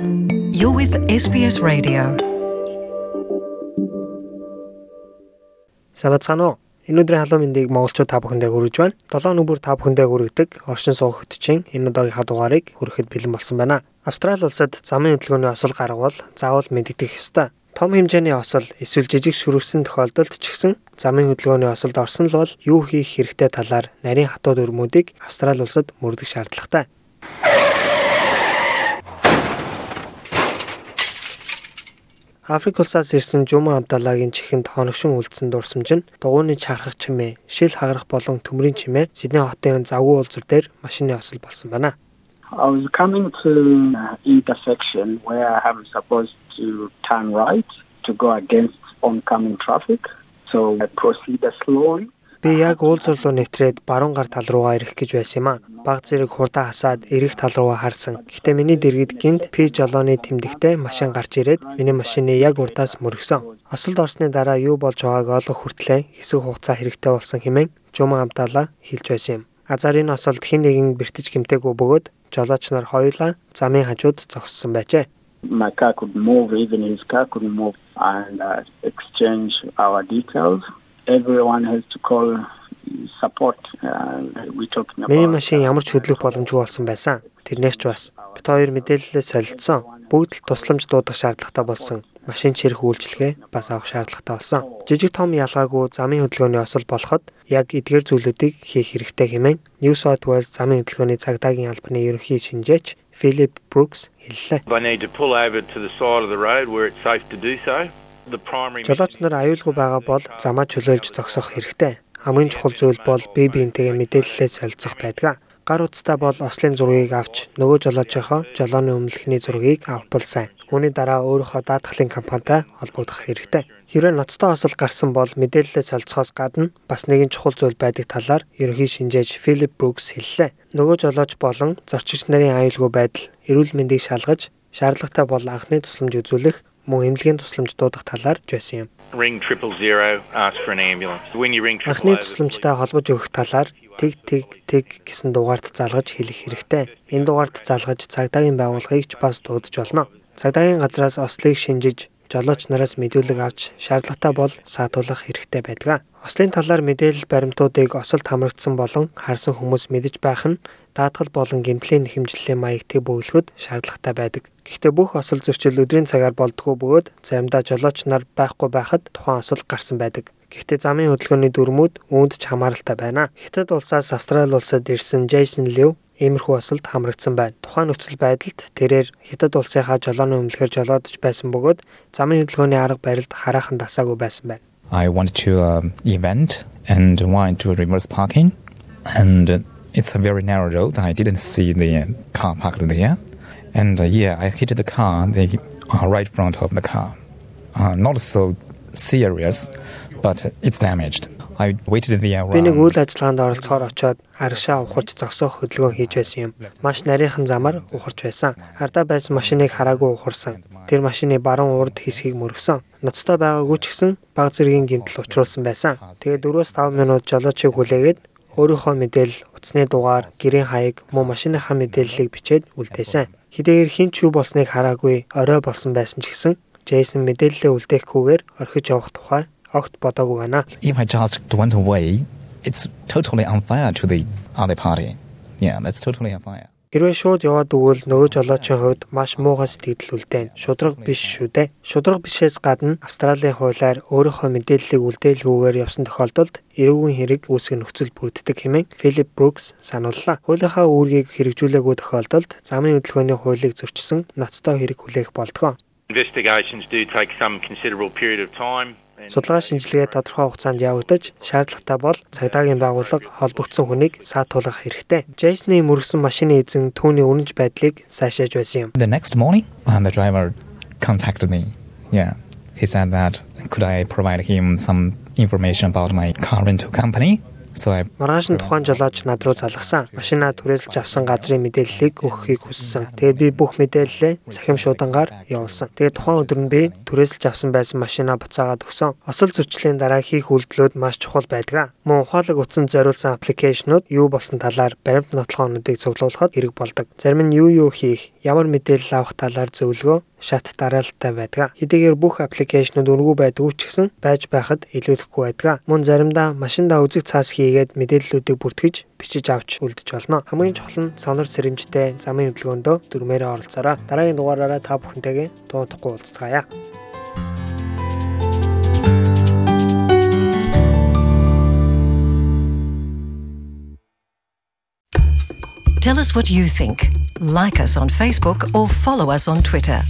You're with SBS Radio. Сабацгаано. Энэ өдрийн халуун мэндийг монголчууд та бүхэндээ хүргэж байна. 7 өнөөр та бүхэндээ хүргэдэг оршин суух хөтчийн энэ удаагийн хадугаарыг хүрэхэд бэлэн болсон байна. Австрали улсад замын хөдөлгөөний осол гаргавал заавал мэдэгдэх ёстой. Том хэмжээний осол эсвэл жижиг шүргсэн тохиолдолд ч гэсэн замын хөдөлгөөний осолд орсон л бол юу хийх хэрэгтэй талаар нарийн хатууд өрмүүдийг Австрали улсад мөрдөх шаардлагатай. Африк улсаас ирсэн Жума Абдаллагийн чихэнд хоногшин үлдсэн дурсамж нь дугуйны чархах чимээ, шил хагарах болон төмрийн чимээ Сидней хотын завгүй улзар дээр машины осол болсон байна. I was coming to an intersection where I'm supposed to turn right to go against oncoming traffic. So I proceeded slowly. Би яг уулзал руу нэвтрээд баруун гар тал руугаа ирэх гэж байсан юм а. Баг зэрэг хурдаа хасаад эрэх тал руугаа харсан. Гэхдээ миний дэргэд гинт P жолооны тэмдэгтээ машин гарч ирээд миний машины яг урдаас мөргсөн. Осолд орсны дараа юу болж байгааг олох хүртлээр хэсэг хугацаа хэрэгтэй болсон хэмээн Жума Абдалла хэлж байсан юм. Азарын осолд хэн нэгэн бэртэж гимтээгүй бөгөөд жолооч нар хоёулаа замын хажууд зогссон байжээ. My car could move, even his car could move and uh, exchange our details. Everyone has to call support. Uh, we talking Миний about машин ямар ч хөдлөх боломжгүй болсон байсан. Тэрнээс ч бас бит хоёр мэдээлэлээ солилцсон. Бүгд л тусламж дуудах шаардлагатай болсон. Машин чирэх үйлчлэгээ бас авах шаардлагатай болсон. Жижиг том ялгаагүй замын хөдөлгөөний осол болоход яг эдгээр зүйлүүдийг хийх хэрэгтэй хэмээн New South Wales замын хөдөлгөөний цагдаагийн албаны ерөнхий шинжээч Philip Brooks хэллээ. They need to pull over to the side of the road where it's safe to do so. Жолооч нар аюулгүй байгаа бол замаа чөлөөлж зогсох хэрэгтэй. Хамгийн чухал зүйл бол бие биентэйгээ мэдээлэлээ солилцох байдаг. Гар утастай бол ослын зургийг авч нөгөө жолоочийнхоо жолооны өмнөхний зургийг авбал сайн. Үүний дараа өөрийнхөө даатгалын компанитай холбогдох хэрэгтэй. Хэрвээ ноцтой осол гарсан бол мэдээлэлээ солилцохоос гадна бас нэгэн чухал зүйл байдаг талаар ерөнхий шинжээч Philip Brooks хэллээ. Нөгөө жолооч болон зорчигч нарын аюулгүй байдал, эрүүл мэндийг шалгаж, шаардлагатай бол анхны тусламж үзүүлэх мөн эмнэлгийн тусламж дуудах талаар жбайсан юм. Анхны тусламжтай холбож өгөх талаар тэг тэг тэг гэсэн дугаард залгаж хэлэх хэрэгтэй. Энэ дугаард залгаж цагдаагийн байгууллагыг ч бас дуудаж болно. Цагдаагийн газраас ослыг шинжиж жолооч нараас мэдүүлэг авч шаардлагатай бол саатуулах хэрэгтэй байдаг. Ослын талаар мэдээлэл баримтуудыг осолд хамрагдсан болон харсан хүмүүс мэдэж байх нь даатгал болон гэмтлийн хэмжлэлийн маягтыг бөглөхөд шаардлагатай байдаг. Гэхдээ бүх осол зөрчил өдрийн цагаар болдгоо бөгөөд заримдаа жолооч нар байхгүй байхад тухайн осол гарсан байдаг. Гэхдээ замын хөдөлгөөний дүрмүүд үүнд ч хамааралтай байна. Хятад улсаас Австрали улсад ирсэн Джейсон Лив иймэрхүү осолд хамрагдсан байна. Тухайн нөхцөл байдалд тэрээр Хятад улсынхаа жолооны өмнөхөр жолоодож байсан бөгөөд замын хөдөлгөөний арга барилд хараахан дасаагүй байсан байна. I wanted to um, event and went to reverse parking, and uh, it's a very narrow road. I didn't see the car parked there, and uh, yeah, I hit the car, the uh, right front of the car. Uh, not so serious, but it's damaged. I waited there Би нэг үйл ажиллагаанд оролцохоор очоод аргашаа ухарч зогсоох хөдөлгөөн хийж байсан юм. Маш нарийнхан замаар ухарч байсан. Ардаа байсан машиныг хараагүй ухарсан. Тэр машины баруун урд хэсгийг мөргсөн. Ноцтой байгаагүй ч гэсэн баг зэргийн гэмтэл учруулсан байсан. Тэгээд 4-5 минут жолоочийг хүлээгээд өөрийнхөө мэдээлэл, утасны дугаар, гэрийн хаяг, мөн машиныхаа мэдээллийг бичээд үлдээсэн. Хэдийгээр хин ч юу болсныг хараагүй орой болсон байсан ч гэсэн Джейсон мэдээллээ үлдээхгүйгээр орхиж явах тухай огт бодоогүй байна. If I just went away, it's totally unfair to the other party. Yeah, that's totally unfair. Хэрвээ шууд яваад өгвөл нөгөө жолоочийн хувьд маш муухай сэтгэл үлдээн. Шудраг биш шүү дээ. Шудраг бишээс гадна Австралийн хуулиар өөрийнхөө мэдээллийг үлдээлгүйгээр явсан тохиолдолд эрүүгийн хэрэг үүсгэх нөхцөл бүрддэг хэмээн Philip Brooks санууллаа. Хуулийнхаа үүргийг хэрэгжүүлээгүй тохиолдолд замын хөдөлгөөний хуулийг зөрчсөн ноцтой хэрэг хүлээх болдгоо. investigations do take some considerable period of time. And- Судалгаа шинжилгээ тодорхой хугацаанд явагдаж шаардлагатай бол цагдаагийн байгууллага холбогдсон хүнийг саатуулах хэрэгтэй. Джейсны мөргсөн машины эзэн түүний үнэнч байдлыг сайшааж байсан юм. The next morning, uh, the driver contacted me. Yeah, he said that could I provide him some information about my car rental company. So I Маргааш нь тухайн жолооч над руу залгасан. Машинаа түрээсэлж авсан газрын мэдээллийг өгөхийг хүссэн. Тэгээд би бүх мэдээллээ цахим шуудангаар явуулсан. Тэгээд тухайн өдөр нь би түрээсэлж авсан байсан машинаа буцаагаад өгсөн. Осол зөрчлийн дараа хийх үйлдэлүүд маш чухал байдаг. Мөн ухаалаг утсанд зориулсан аппликейшнууд юу болсон талаар баримт нотлохоонуудыг цуглуулахад хэрэг болдог. Зарим нь юу юу хийх, ямар мэдээлэл авах талаар зөвлөгөө шат дараалттай байдаг. Хэдийгээр бүх аппликейшнууд үнэгүй байдгүй ч гэсэн байж байхад илүүдэхгүй байдаг. Мөн заримдаа машиндаа үзэг цаас хийгээд мэдээллүүдийг бүртгэж бичиж авч үлдэж болно. Хамгийн чухал нь сонор сэрэмжтэй замын хөдөлгөөндөө дөрмээрээ оролцоорой. Дараагийн дугаараараа та бүхэнтэйгээ дуутахгүй уулзцаая. Tell us what you think. Like us on Facebook or follow us on Twitter.